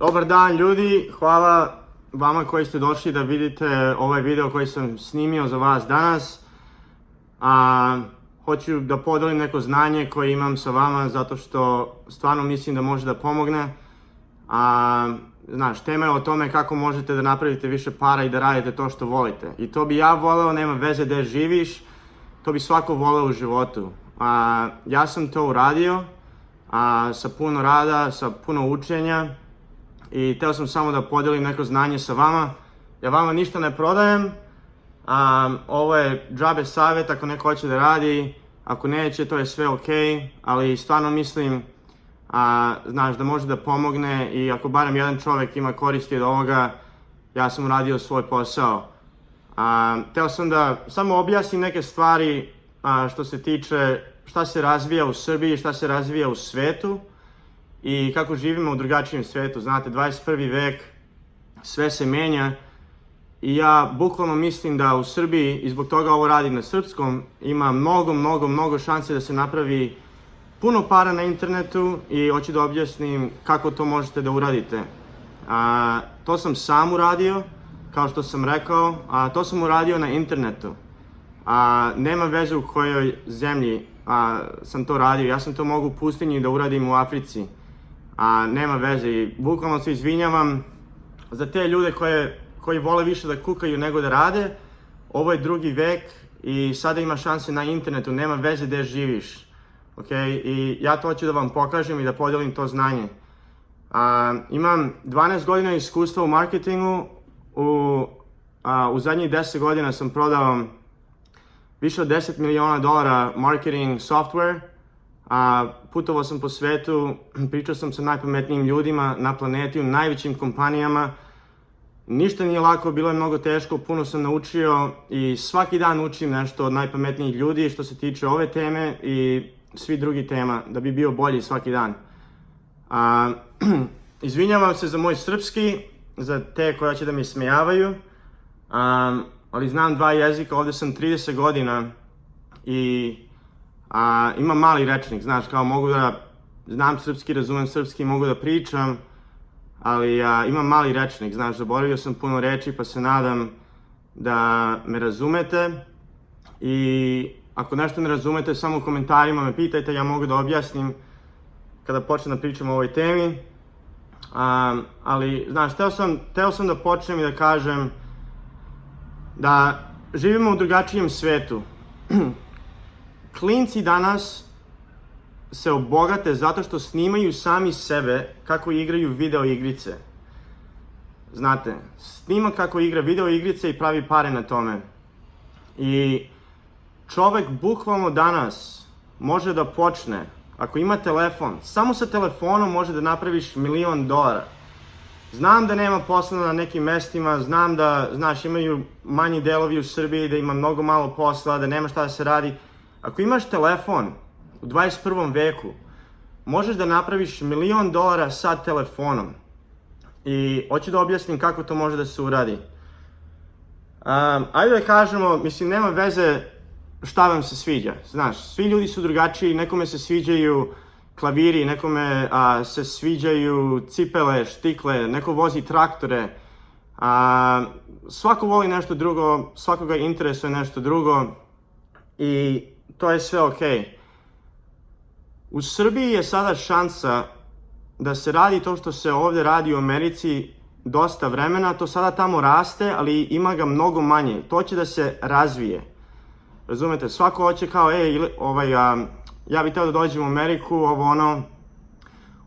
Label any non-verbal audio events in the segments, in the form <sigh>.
Dobar dan ljudi, hvala vama koji ste došli da vidite ovaj video koji sam snimio za vas danas. A, hoću da podelim neko znanje koje imam sa vama zato što stvarno mislim da može da pomogne. A, znaš, tema je o tome kako možete da napravite više para i da radite to što volite. I to bi ja voleo, nema veze gde živiš, to bi svako voleo u životu. A, ja sam to uradio a, sa puno rada, sa puno učenja i teo sam samo da podelim neko znanje sa vama. Ja vama ništa ne prodajem, a, ovo je džabe savjet ako neko hoće da radi, ako neće to je sve ok, ali stvarno mislim a, znaš, da može da pomogne i ako barem jedan čovek ima koristi od ovoga, ja sam uradio svoj posao. A, teo sam da samo objasnim neke stvari a, što se tiče šta se razvija u Srbiji, šta se razvija u svetu i kako živimo u drugačijem svetu. Znate, 21. vek, sve se menja i ja bukvalno mislim da u Srbiji, i zbog toga ovo radim na srpskom, ima mnogo, mnogo, mnogo šanse da se napravi puno para na internetu i hoću da objasnim kako to možete da uradite. A, to sam sam uradio, kao što sam rekao, a to sam uradio na internetu. A, nema veze u kojoj zemlji a, sam to radio, ja sam to mogu u pustinji da uradim u Africi a nema veze i bukvalno se izvinjavam za te ljude koje, koji vole više da kukaju nego da rade. Ovo je drugi vek i sada ima šanse na internetu, nema veze gde živiš. Ok, i ja to hoću da vam pokažem i da podelim to znanje. A, imam 12 godina iskustva u marketingu, u, a, u zadnjih 10 godina sam prodao više od 10 miliona dolara marketing software, a putovao sam po svetu, <clears throat> pričao sam sa najpametnijim ljudima na planeti, u najvećim kompanijama. Ništa nije lako, bilo je mnogo teško, puno sam naučio i svaki dan učim nešto od najpametnijih ljudi što se tiče ove teme i svi drugi tema, da bi bio bolji svaki dan. A, <clears throat> izvinjavam se za moj srpski, za te koja će da mi smejavaju, a, ali znam dva jezika, ovde sam 30 godina i a, ima mali rečnik, znaš, kao mogu da znam srpski, razumem srpski, mogu da pričam, ali a, imam mali rečnik, znaš, zaboravio sam puno reči, pa se nadam da me razumete i ako nešto ne razumete, samo u komentarima me pitajte, ja mogu da objasnim kada počnem da pričam o ovoj temi. A, ali, znaš, teo sam, teo sam da počnem i da kažem da živimo u drugačijem svetu. <clears throat> klinci danas se obogate zato što snimaju sami sebe kako igraju video igrice. Znate, snima kako igra video igrice i pravi pare na tome. I čovek bukvalno danas može da počne, ako ima telefon, samo sa telefonom može da napraviš milion dolara. Znam da nema posla na nekim mestima, znam da, znaš, imaju manji delovi u Srbiji, da ima mnogo malo posla, da nema šta da se radi, Ako imaš telefon u 21. veku, možeš da napraviš milion dolara sa telefonom. I hoću da objasnim kako to može da se uradi. Um, ajde da kažemo, mislim, nema veze šta vam se sviđa. Znaš, svi ljudi su drugačiji, nekome se sviđaju klaviri, nekome a, se sviđaju cipele, štikle, neko vozi traktore. A, svako voli nešto drugo, svakoga interesuje nešto drugo. I to je sve ok. U Srbiji je sada šansa da se radi to što se ovde radi u Americi dosta vremena, to sada tamo raste, ali ima ga mnogo manje. To će da se razvije. Razumete, svako hoće kao, ej, ovaj, a, ja bih teo da dođem u Ameriku, ovo ono.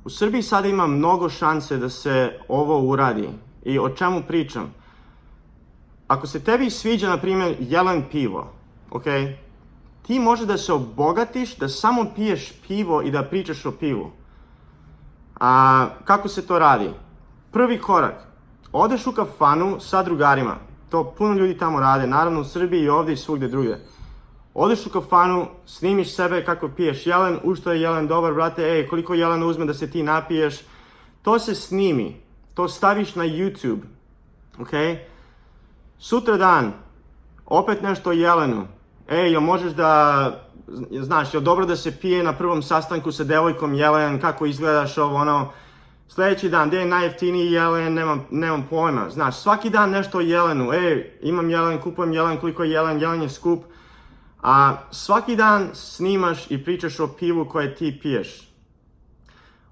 U Srbiji sada ima mnogo šanse da se ovo uradi. I o čemu pričam? Ako se tebi sviđa, na primjer, jelen pivo, okej, okay? Ti može da se obogatiš, da samo piješ pivo i da pričaš o pivu. A kako se to radi? Prvi korak. Odeš u kafanu sa drugarima. To puno ljudi tamo rade, naravno u Srbiji i ovde i svugde drugdje. Odeš u kafanu, snimiš sebe kako piješ jelen, u što je jelen dobar, brate, ej, koliko jelena uzme da se ti napiješ. To se snimi, to staviš na YouTube, ok? Sutra dan, opet nešto o jelenu, ej, jel možeš da, znaš, jel dobro da se pije na prvom sastanku sa devojkom jelen, kako izgledaš ovo, ono, sledeći dan, gdje je najjeftiniji jelen, nemam, nemam pojma. Znaš, svaki dan nešto o jelenu. ej, imam jelen, kupujem jelen, koliko je jelen, jelen je skup. A svaki dan snimaš i pričaš o pivu koje ti piješ.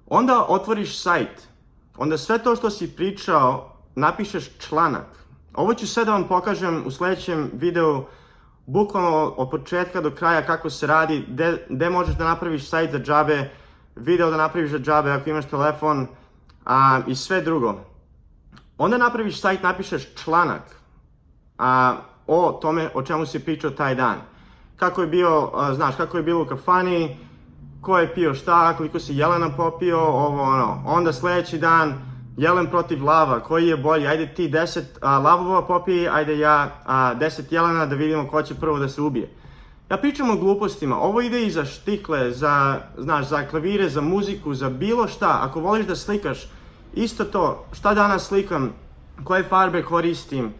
Onda otvoriš sajt. Onda sve to što si pričao, napišeš članak. Ovo ću sve da vam pokažem u sledećem videu bukvalno od početka do kraja kako se radi, gde gde možeš da napraviš sajt za džabe, video da napraviš za džabe ako imaš telefon a, i sve drugo. Onda napraviš sajt, napišeš članak a, o tome o čemu si pričao taj dan. Kako je bio, a, znaš, kako je bilo u kafani, ko je pio šta, koliko si jelena popio, ovo ono. Onda sledeći dan jelen protiv lava, koji je bolji? Ajde ti 10 a, lavova popij, ajde ja a, 10 jelena da vidimo ko će prvo da se ubije. Ja pričam o glupostima, ovo ide i za štikle, za, znaš, za klavire, za muziku, za bilo šta. Ako voliš da slikaš, isto to, šta danas slikam, koje farbe koristim,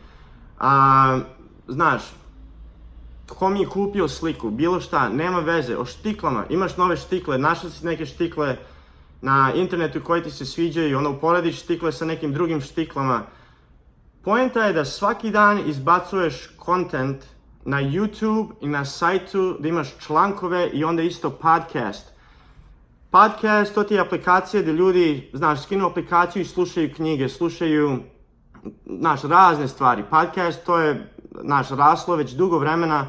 a, znaš, ko mi je kupio sliku, bilo šta, nema veze, o štiklama, imaš nove štikle, našao si neke štikle, na internetu koji ti se sviđaju i onda uporediš štikle sa nekim drugim štiklama. Poenta je da svaki dan izbacuješ content na YouTube i na sajtu, da imaš člankove i onda isto podcast. Podcast, to ti je aplikacija gdje ljudi, znaš, skinu aplikaciju i slušaju knjige, slušaju, znaš, razne stvari. Podcast, to je, znaš, raslo već dugo vremena.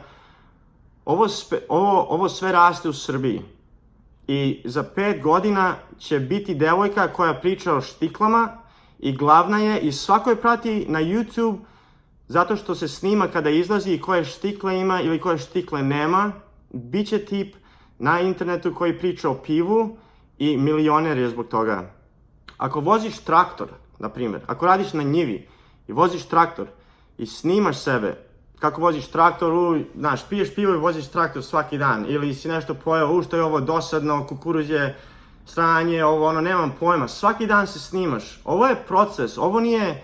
Ovo, spe, ovo, ovo sve raste u Srbiji i za pet godina će biti devojka koja priča o štiklama i glavna je i svako je prati na YouTube zato što se snima kada izlazi i koje štikle ima ili koje štikle nema. Biće tip na internetu koji priča o pivu i milioner je zbog toga. Ako voziš traktor, na primjer, ako radiš na njivi i voziš traktor i snimaš sebe, kako voziš traktor, u, znaš, piješ pivo i voziš traktor svaki dan, ili si nešto pojeo, u, što je ovo dosadno, kukuruz je stranje, ovo, ono, nemam pojma, svaki dan se snimaš, ovo je proces, ovo nije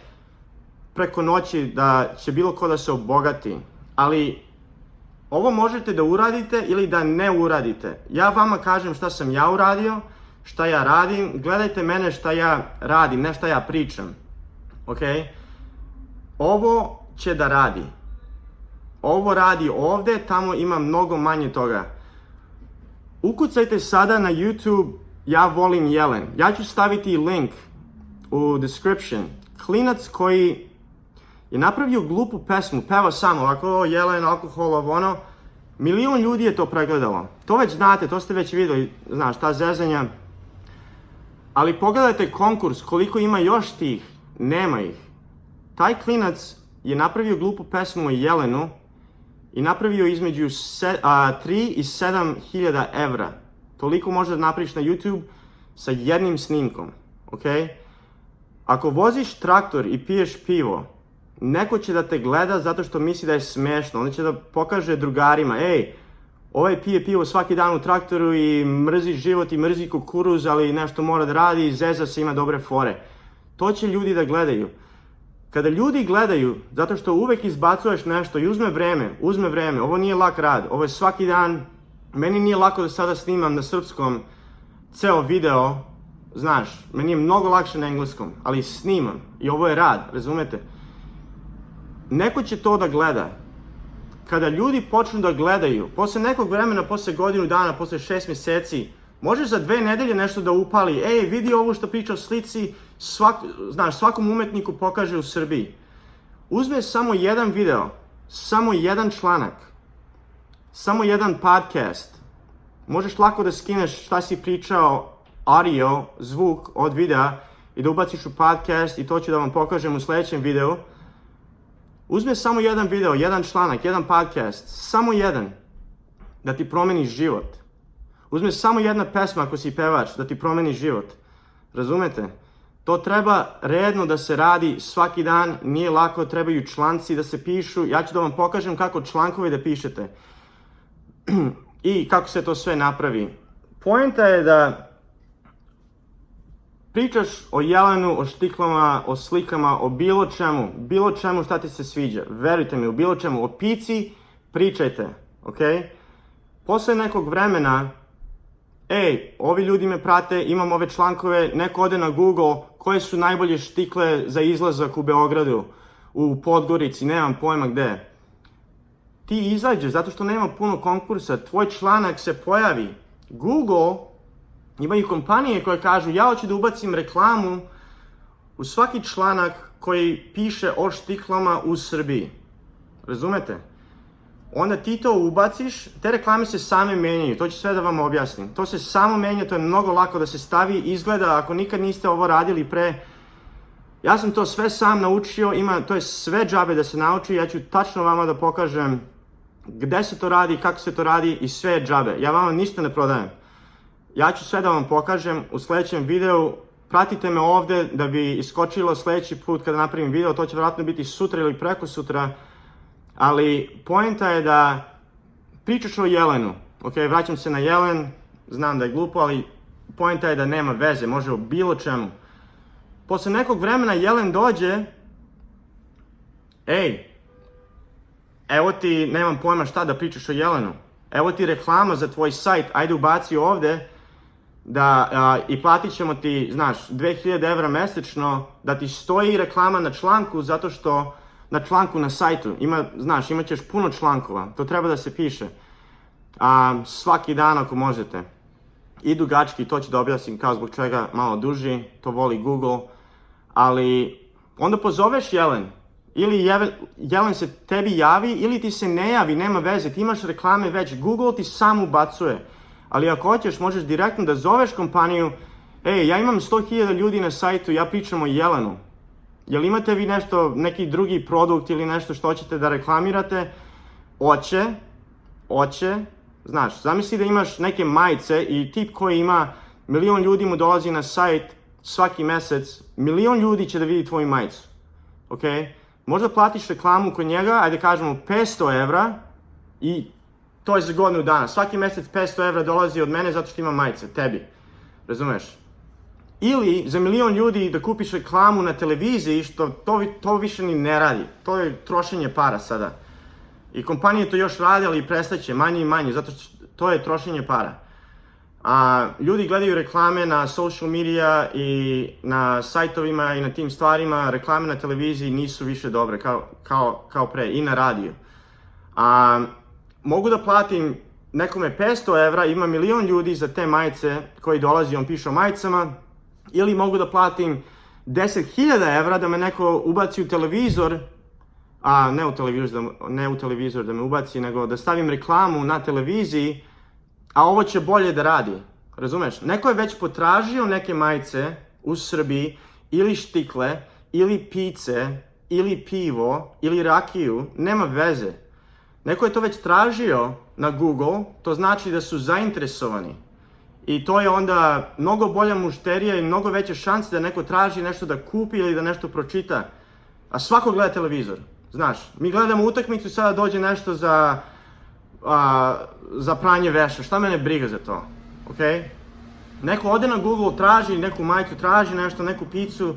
preko noći da će bilo ko da se obogati, ali ovo možete da uradite ili da ne uradite. Ja vama kažem šta sam ja uradio, šta ja radim, gledajte mene šta ja radim, ne šta ja pričam, ok? Ovo će da radi, ovo radi ovde, tamo ima mnogo manje toga. Ukucajte sada na YouTube Ja volim jelen. Ja ću staviti link u description. Klinac koji je napravio glupu pesmu, peva samo ovako, o, jelen, alkohol, ovo ono. Milion ljudi je to pregledalo. To već znate, to ste već videli, znaš, ta zezanja. Ali pogledajte konkurs, koliko ima još tih, nema ih. Taj klinac je napravio glupu pesmu o jelenu, i napravio između se, a, 3 i 7 hiljada evra. Toliko možeš da napraviš na YouTube sa jednim snimkom, ok? Ako voziš traktor i piješ pivo, neko će da te gleda zato što misli da je smešno. Onda će da pokaže drugarima, ej, ovaj pije pivo svaki dan u traktoru i mrzi život i mrzi kukuruz, ali nešto mora da radi, zeza se ima dobre fore. To će ljudi da gledaju. Kada ljudi gledaju, zato što uvek izbacuješ nešto i uzme vreme, uzme vreme, ovo nije lak rad, ovo je svaki dan, meni nije lako da sada snimam na srpskom ceo video, znaš, meni je mnogo lakše na engleskom, ali snimam i ovo je rad, razumete? Neko će to da gleda. Kada ljudi počnu da gledaju, posle nekog vremena, posle godinu dana, posle šest meseci, možeš za dve nedelje nešto da upali, ej, vidi ovo što priča o slici, svak, znaš, svakom umetniku pokaže u Srbiji. Uzme samo jedan video, samo jedan članak, samo jedan podcast. Možeš lako da skineš šta si pričao, audio, zvuk od videa i da ubaciš u podcast i to ću da vam pokažem u sledećem videu. Uzme samo jedan video, jedan članak, jedan podcast, samo jedan, da ti promeni život. Uzme samo jedna pesma ako si pevač, da ti promeni život. Razumete? To treba redno da se radi svaki dan, nije lako, trebaju članci da se pišu. Ja ću da vam pokažem kako člankove da pišete <clears throat> i kako se to sve napravi. Poenta je da pričaš o jelenu, o štiklama, o slikama, o bilo čemu, bilo čemu šta ti se sviđa. Verujte mi, o bilo čemu, o pici pričajte, ok? Posle nekog vremena ej, ovi ljudi me prate, imam ove člankove, neko ode na Google, koje su najbolje štikle za izlazak u Beogradu, u Podgorici, nemam pojma gde. Ti izađeš zato što nema puno konkursa, tvoj članak se pojavi. Google, ima i kompanije koje kažu ja hoću da ubacim reklamu u svaki članak koji piše o štiklama u Srbiji. Razumete? onda ti to ubaciš, te reklame se same menjaju, to ću sve da vam objasnim. To se samo menja, to je mnogo lako da se stavi, izgleda, ako nikad niste ovo radili pre, ja sam to sve sam naučio, ima, to je sve džabe da se nauči, ja ću tačno vama da pokažem gde se to radi, kako se to radi i sve je džabe. Ja vama ništa ne prodajem. Ja ću sve da vam pokažem u sledećem videu, pratite me ovde da bi iskočilo sledeći put kada napravim video, to će vjerojatno biti sutra ili preko sutra, Ali poenta je da pričaš o Jelenu, ok, vraćam se na Jelen, znam da je glupo, ali poenta je da nema veze, može o bilo čemu. Posle nekog vremena Jelen dođe, ej, evo ti, nemam pojma šta da pričaš o Jelenu, evo ti reklama za tvoj sajt, ajde ubaci ovde, da a, i platit ćemo ti, znaš, 2000 evra mesečno, da ti stoji reklama na članku zato što na članku na sajtu, ima, znaš, imat ćeš puno člankova, to treba da se piše. A, svaki dan ako možete. I dugački, to ću da objasnim kao zbog čega malo duži, to voli Google. Ali onda pozoveš Jelen, ili jeve, Jelen se tebi javi, ili ti se ne javi, nema veze, ti imaš reklame već, Google ti sam ubacuje. Ali ako hoćeš, možeš direktno da zoveš kompaniju, ej, ja imam 100.000 ljudi na sajtu, ja pričam o Jelenu Jel imate vi nešto, neki drugi produkt ili nešto što hoćete da reklamirate? Oće, oće, znaš, zamisli da imaš neke majice i tip koji ima milion ljudi mu dolazi na sajt svaki mesec, milion ljudi će da vidi tvoju majicu, ok? Možda platiš reklamu kod njega, ajde kažemo 500 evra i to je za godinu dana. Svaki mesec 500 evra dolazi od mene zato što ima majice, tebi. Razumeš? Ili za milion ljudi da kupiš reklamu na televiziji, što to, to više ni ne radi. To je trošenje para sada. I kompanije to još rade, ali prestaće manje i manje, zato što to je trošenje para. A ljudi gledaju reklame na social media i na sajtovima i na tim stvarima, reklame na televiziji nisu više dobre kao, kao, kao pre i na radiju. A, mogu da platim nekome 500 evra, ima milion ljudi za te majice koji dolazi, on piše o majicama, Ili mogu da platim 10.000 evra da me neko ubaci u televizor, a ne u televizor, da, ne u televizor da me ubaci, nego da stavim reklamu na televiziji, a ovo će bolje da radi. Razumeš? Neko je već potražio neke majice u Srbiji ili štikle, ili pice, ili pivo, ili rakiju, nema veze. Neko je to već tražio na Google, to znači da su zainteresovani. I to je onda mnogo bolja mušterija i mnogo veće šanse da neko traži nešto da kupi ili da nešto pročita. A svako gleda televizor, znaš. Mi gledamo utakmicu i sada dođe nešto za, a, za pranje veša. Šta mene briga za to? Ok? Neko ode na Google, traži neku majicu, traži nešto, neku picu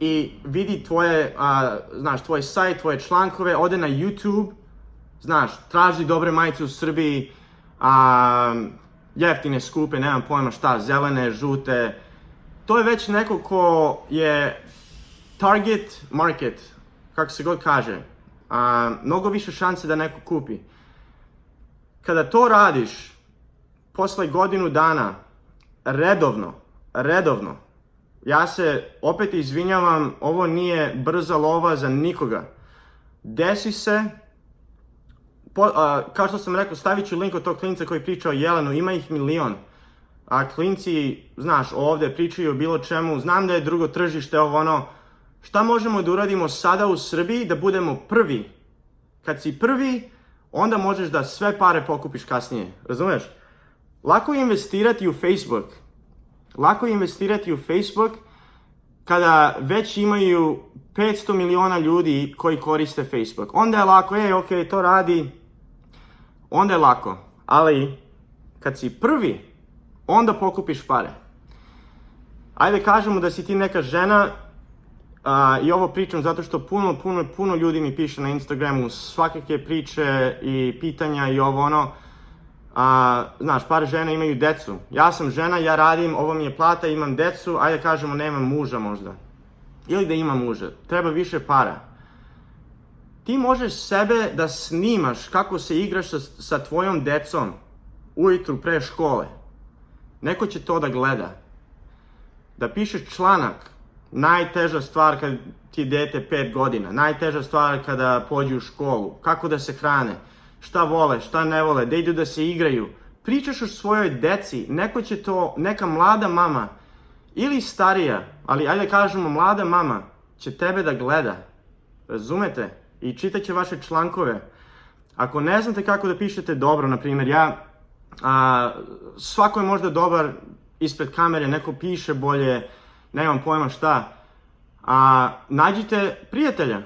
i vidi tvoje, a, znaš, tvoj sajt, tvoje člankove, ode na YouTube, znaš, traži dobre majice u Srbiji, a, jeftine, skupe, nemam pojma šta, zelene, žute. To je već neko ko je target market, kako se god kaže. A, mnogo više šanse da neko kupi. Kada to radiš, posle godinu dana, redovno, redovno, ja se opet izvinjavam, ovo nije brza lova za nikoga. Desi se po, a, kao što sam rekao, stavit ću link od tog klinca koji priča o Jelenu, ima ih milion. A klinci, znaš, ovde pričaju o bilo čemu, znam da je drugo tržište, ovo ono, šta možemo da uradimo sada u Srbiji da budemo prvi? Kad si prvi, onda možeš da sve pare pokupiš kasnije, razumeš? Lako je investirati u Facebook. Lako je investirati u Facebook kada već imaju 500 miliona ljudi koji koriste Facebook. Onda je lako, ej, ok, to radi, onda je lako. Ali, kad si prvi, onda pokupiš pare. Ajde kažemo da si ti neka žena a, i ovo pričam zato što puno, puno, puno ljudi mi piše na Instagramu svakakve priče i pitanja i ovo ono. A, znaš, par žena imaju decu. Ja sam žena, ja radim, ovo mi je plata, imam decu, ajde kažemo nemam muža možda. Ili da imam muža. Treba više para ti možeš sebe da snimaš kako se igraš sa, sa tvojom decom ujutru pre škole. Neko će to da gleda. Da pišeš članak, najteža stvar kad ti dete 5 godina, najteža stvar kada pođe u školu, kako da se hrane, šta vole, šta ne vole, da idu da se igraju. Pričaš o svojoj deci, neko će to, neka mlada mama ili starija, ali ajde kažemo mlada mama, će tebe da gleda. Razumete? i čitaće vaše člankove. Ako ne znate kako da pišete dobro, na primjer, ja, a, svako je možda dobar ispred kamere, neko piše bolje, nemam pojma šta, a, nađite prijatelja.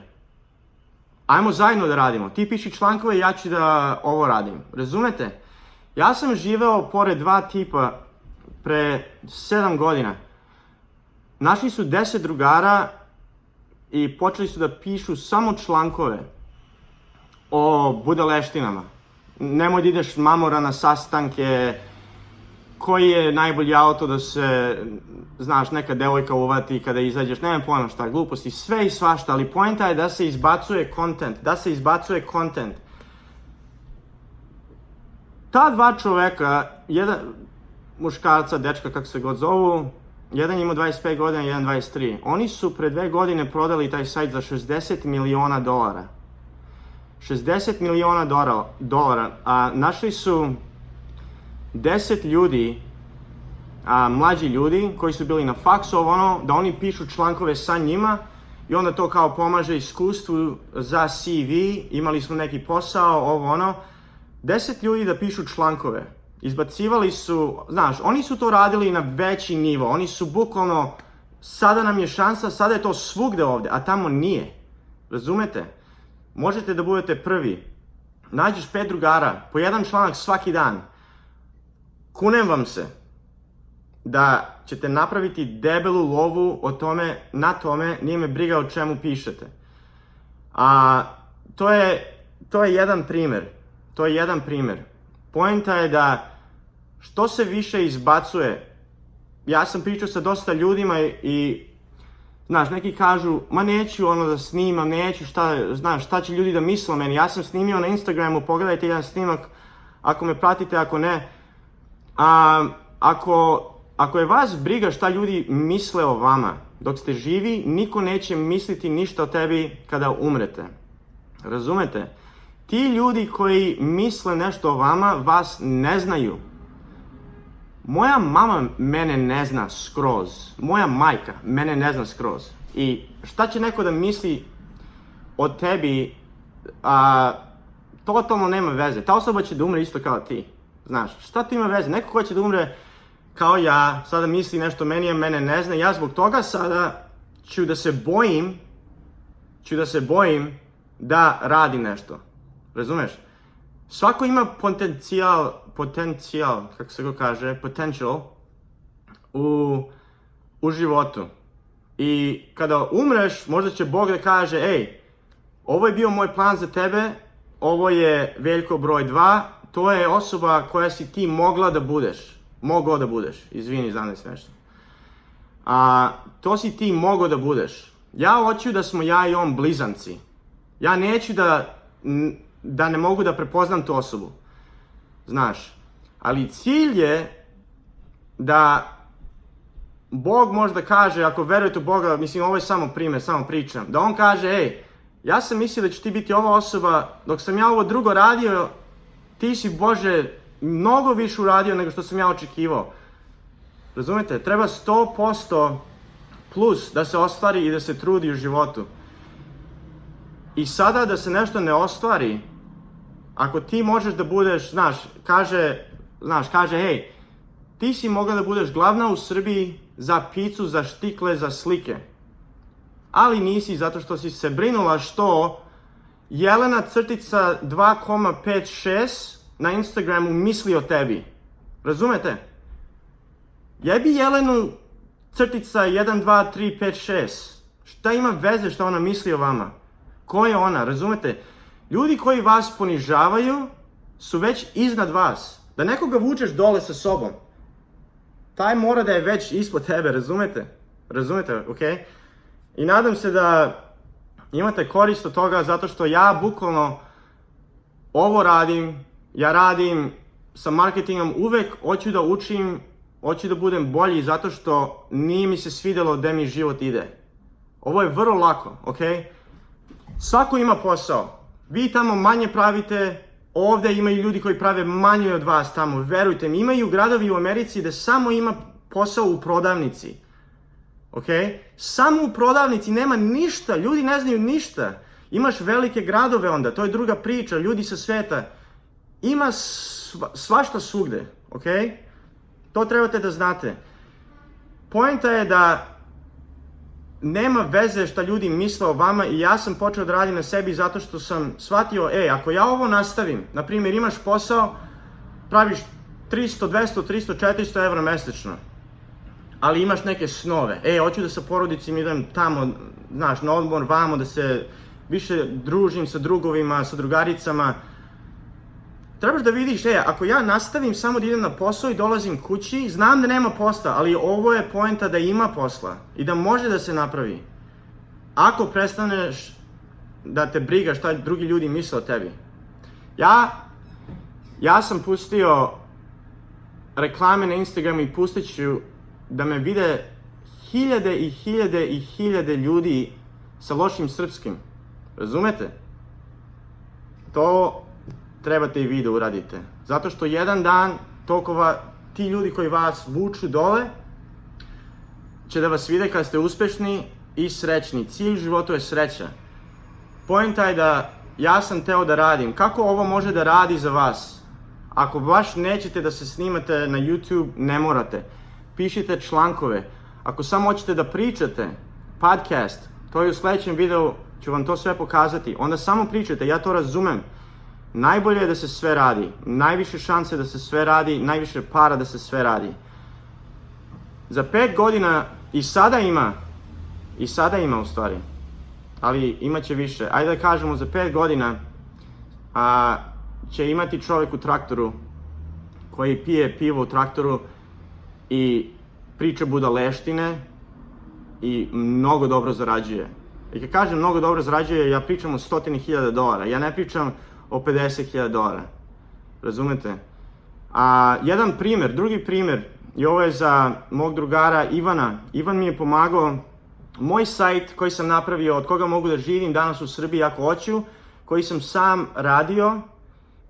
Ajmo zajedno da radimo. Ti piši člankove, ja ću da ovo radim. Razumete? Ja sam živeo pored dva tipa pre sedam godina. Našli su deset drugara i počeli su da pišu samo člankove o budaleštinama. Nemoj da ideš mamora na sastanke, koji je najbolji auto da se, znaš, neka devojka uvati kada izađeš, nemam pojma šta, gluposti, sve i svašta, ali poenta je da se izbacuje kontent, da se izbacuje kontent. Ta dva čoveka, jedan muškarca, dečka, kako se god zovu, Jedan ima 25 godina, jedan 23. Oni su pre dve godine prodali taj sajt za 60 miliona dolara. 60 miliona dolara, dolara a našli su 10 ljudi, a, mlađi ljudi koji su bili na faksu, ono, da oni pišu člankove sa njima i onda to kao pomaže iskustvu za CV, imali smo neki posao, ovo ono. 10 ljudi da pišu člankove. Izbacivali su, znaš, oni su to radili na veći nivo, oni su bukvalno, sada nam je šansa, sada je to svugde ovde, a tamo nije. Razumete? Možete da budete prvi. Nađeš pet drugara, po jedan članak svaki dan. Kunem vam se da ćete napraviti debelu lovu o tome, na tome, nije me briga o čemu pišete. A to je, to je jedan primer. To je jedan primer. Poenta je da što se više izbacuje, ja sam pričao sa dosta ljudima i, znaš, neki kažu, ma neću ono da snimam, neću, šta, znaš, šta će ljudi da misle o meni, ja sam snimio na Instagramu, pogledajte jedan snimak, ako me pratite, ako ne, a, ako, ako je vas briga šta ljudi misle o vama, dok ste živi, niko neće misliti ništa o tebi kada umrete. Razumete? Ti ljudi koji misle nešto o vama, vas ne znaju. Moja mama mene ne zna skroz. Moja majka mene ne zna skroz. I šta će neko da misli o tebi, a, totalno nema veze. Ta osoba će da umre isto kao ti. Znaš, šta to ima veze? Neko ko će da umre kao ja, sada misli nešto meni, a mene ne zna. Ja zbog toga sada ću da se bojim, ću da se bojim da radi nešto. Razumeš? Svako ima potencijal potencijal, kako se go kaže, potential u, u životu. I kada umreš, možda će Bog da kaže, ej, ovo je bio moj plan za tebe, ovo je veljko broj 2, to je osoba koja si ti mogla da budeš. Mogao da budeš, izvini, znam da si nešto. A, to si ti mogao da budeš. Ja hoću da smo ja i on blizanci. Ja neću da, da ne mogu da prepoznam tu osobu znaš. Ali cilj je da Bog možda kaže, ako verujete u Boga, mislim ovo je samo primjer, samo pričam, da on kaže, ej, ja sam mislio da će ti biti ova osoba, dok sam ja ovo drugo radio, ti si Bože mnogo više uradio nego što sam ja očekivao. Razumete, treba 100% plus da se ostvari i da se trudi u životu. I sada da se nešto ne ostvari, Ako ti možeš da budeš, znaš, kaže, znaš, kaže, hej, ti si mogla da budeš glavna u Srbiji za picu, za štikle, za slike. Ali nisi zato što si se brinula što Jelena crtica 2,56 na Instagramu misli o tebi. Razumete? Jebi Jelenu crtica 1, 2, 3, 5, 6. Šta ima veze što ona misli o vama? Ko je ona? Razumete? Ljudi koji vas ponižavaju su već iznad vas. Da nekoga vučeš dole sa sobom, taj mora da je već ispod tebe, razumete? Razumete, ok? I nadam se da imate korist od toga zato što ja bukvalno ovo radim, ja radim sa marketingom uvek, hoću da učim, hoću da budem bolji zato što nije mi se svidelo gde mi život ide. Ovo je vrlo lako, ok? Svako ima posao, vi tamo manje pravite, ovde imaju ljudi koji prave manje od vas tamo, verujte mi, imaju gradovi u Americi da samo ima posao u prodavnici. Ok? Samo u prodavnici nema ništa, ljudi ne znaju ništa. Imaš velike gradove onda, to je druga priča, ljudi sa sveta. Ima sva, svašta svugde, ok? To trebate da znate. Poenta je da nema veze šta ljudi misle o vama i ja sam počeo da radim na sebi zato što sam shvatio, ej, ako ja ovo nastavim, na primjer imaš posao, praviš 300, 200, 300, 400 evra mesečno, ali imaš neke snove, ej, hoću da sa porodicim idem tamo, znaš, na odmor, vamo, da se više družim sa drugovima, sa drugaricama, trebaš da vidiš, e, ako ja nastavim samo da idem na posao i dolazim kući, znam da nema posla, ali ovo je poenta da ima posla i da može da se napravi. Ako prestaneš da te briga šta drugi ljudi misle o tebi. Ja, ja sam pustio reklame na Instagram i pustit ću da me vide hiljade i hiljade i hiljade ljudi sa lošim srpskim. Razumete? To trebate i vi da uradite. Zato što jedan dan toliko va, ti ljudi koji vas vuču dole će da vas vide kada ste uspešni i srećni. Cilj životu je sreća. Poenta je da ja sam teo da radim. Kako ovo može da radi za vas? Ako baš nećete da se snimate na YouTube, ne morate. Pišite člankove. Ako samo hoćete da pričate, podcast, to je u sledećem videu, ću vam to sve pokazati. Onda samo pričate, ja to razumem. Najbolje je da se sve radi. Najviše šanse da se sve radi, najviše para da se sve radi. Za pet godina i sada ima, i sada ima u stvari, ali imaće više. Ajde da kažemo za pet godina a, će imati čovjek u traktoru koji pije pivo u traktoru i priča budaleštine i mnogo dobro zarađuje. I kad kažem mnogo dobro zarađuje, ja pričam o stotini hiljada dolara. Ja ne pričam o 50.000 dolara. Razumete? A jedan primer, drugi primer, i ovo je za mog drugara Ivana. Ivan mi je pomagao moj sajt koji sam napravio, od koga mogu da živim danas u Srbiji ako hoću, koji sam sam radio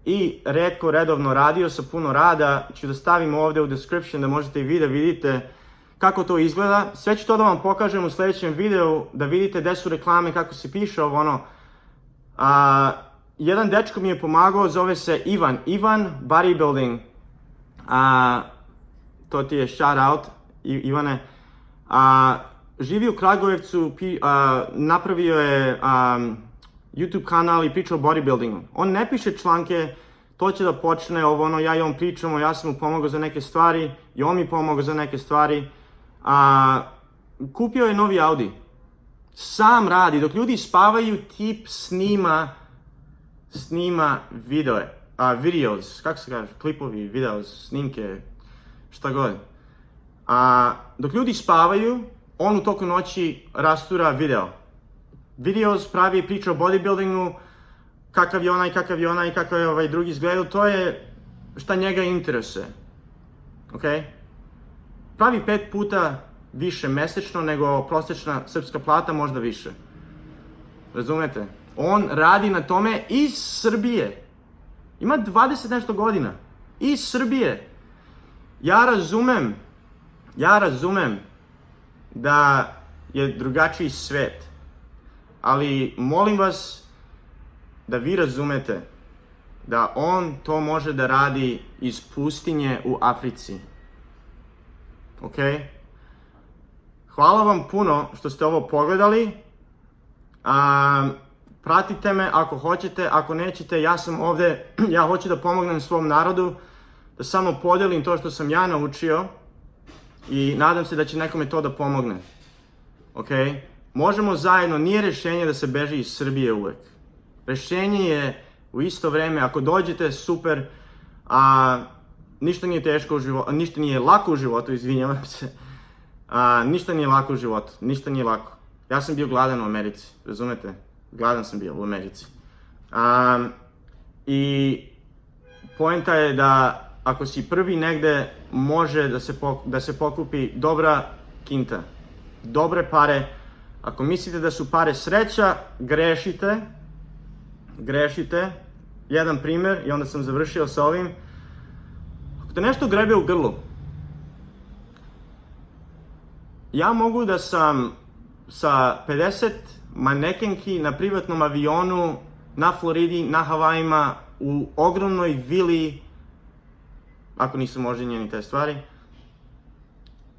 i redko redovno radio sa puno rada, ću da stavim ovde u description da možete i vi da vidite kako to izgleda. Sve ću to da vam pokažem u sledećem videu, da vidite gde su reklame, kako se piše ovo ono. A, jedan dečko mi je pomagao, zove se Ivan. Ivan Bodybuilding. A, to ti je shout out, Ivane. A, živi u Kragujevcu, pi, a, napravio je a, YouTube kanal i priča o bodybuildingu. On ne piše članke, to će da počne, ovo ono, ja i on pričamo, ja sam mu pomogao za neke stvari i on mi pomogao za neke stvari. A, kupio je novi Audi. Sam radi, dok ljudi spavaju, tip snima snima videoe, a videos, kako se kaže, klipovi, videos, snimke, šta god. A dok ljudi spavaju, on u toku noći rastura video. Videos pravi priču o bodybuildingu, kakav je onaj, kakav je onaj, kakav je ovaj drugi izgled, to je šta njega interese. Ok? Pravi pet puta više mesečno nego prosečna srpska plata, možda više. Razumete? On radi na tome iz Srbije. Ima 20 nešto godina. Iz Srbije. Ja razumem, ja razumem da je drugačiji svet. Ali molim vas da vi razumete da on to može da radi iz pustinje u Africi. Ok? Hvala vam puno što ste ovo pogledali. Um, Pratite me ako hoćete, ako nećete, ja sam ovde, <clears throat> ja hoću da pomognem svom narodu, da samo podelim to što sam ja naučio i nadam se da će nekome to da pomogne. Ok? Možemo zajedno, nije rešenje da se beži iz Srbije uvek. Rešenje je u isto vreme, ako dođete, super, a ništa nije teško u životu, ništa nije lako u životu, izvinjavam <laughs> se. A, ništa nije lako u životu, ništa nije lako. Ja sam bio gladan u Americi, razumete? gladan sam bio u Americi. Um, I poenta je da ako si prvi negde, može da se, pok, da se pokupi dobra kinta, dobre pare. Ako mislite da su pare sreća, grešite, grešite. Jedan primer, i onda sam završio sa ovim. Ako te nešto grebe u grlu, ja mogu da sam sa 50 manekenki na privatnom avionu na Floridi, na Havajima, u ogromnoj vili, ako nisam oženjen i te stvari,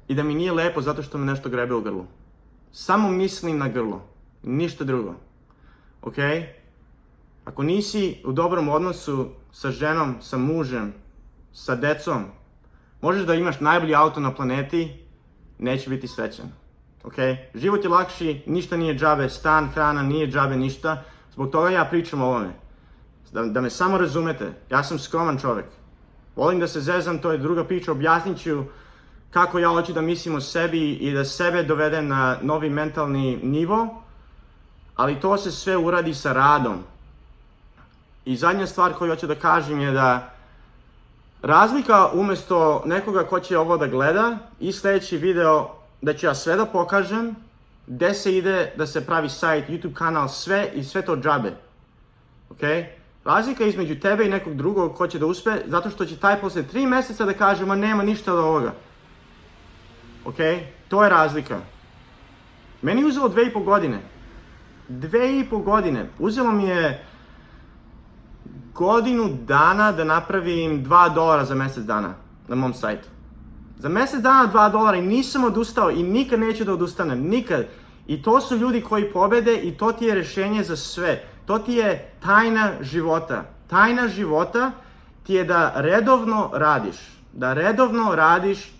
i da mi nije lepo zato što me nešto grebe u grlu. Samo mislim na grlo, ništa drugo. Ok? Ako nisi u dobrom odnosu sa ženom, sa mužem, sa decom, možeš da imaš najbolji auto na planeti, neće biti srećan. Ok? Život je lakši, ništa nije džabe, stan, hrana, nije džabe, ništa. Zbog toga ja pričam o ovome. Da, da me samo razumete, ja sam skroman čovek. Volim da se zezam, to je druga priča, objasnit ću kako ja hoću da mislim o sebi i da sebe dovedem na novi mentalni nivo, ali to se sve uradi sa radom. I zadnja stvar koju hoću da kažem je da razlika umesto nekoga ko će ovo da gleda i sledeći video da ću ja sve da pokažem, gde se ide da se pravi sajt, YouTube kanal, sve i sve to džabe. Ok? Razlika između tebe i nekog drugog ko će da uspe, zato što će taj posle 3 meseca da kaže, ma nema ništa od ovoga. Ok? To je razlika. Meni je uzelo dve i po godine. Dve i po godine. Uzelo mi je godinu dana da napravim 2 dolara za mesec dana na mom sajtu. Za mjesec dana 2 dolara i nisam odustao i nikad neću da odustanem, nikad. I to su ljudi koji pobede i to ti je rešenje za sve. To ti je tajna života. Tajna života ti je da redovno radiš. Da redovno radiš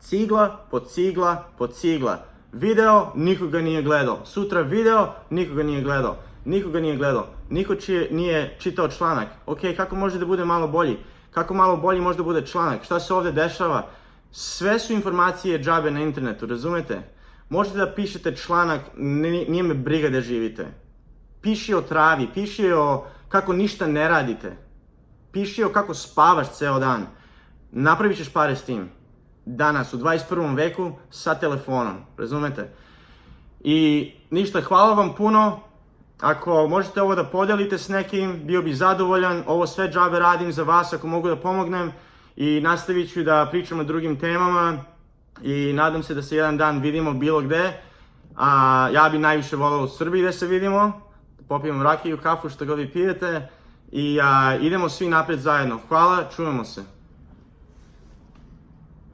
cigla po cigla po cigla. Video, nikoga nije gledao. Sutra video, nikoga nije gledao. Nikoga nije gledao. Niko čije, nije čitao članak. Ok, kako može da bude malo bolji? Kako malo bolji može da bude članak? Šta se ovde dešava? Sve su informacije džabe na internetu, razumete? Možete da pišete članak, nije me briga da živite. Piši o travi, piši o kako ništa ne radite. Piši o kako spavaš ceo dan. Napravit ćeš pare s tim. Danas, u 21. veku, sa telefonom, razumete? I ništa, hvala vam puno. Ako možete ovo da podelite s nekim, bio bih zadovoljan. Ovo sve džabe radim za vas ako mogu da pomognem i nastavit ću da pričam o drugim temama i nadam se da se jedan dan vidimo bilo gde. A ja bi najviše volao u Srbiji da se vidimo, popijemo rakiju, kafu, što god vi pijete i a, idemo svi napred zajedno. Hvala, čujemo se.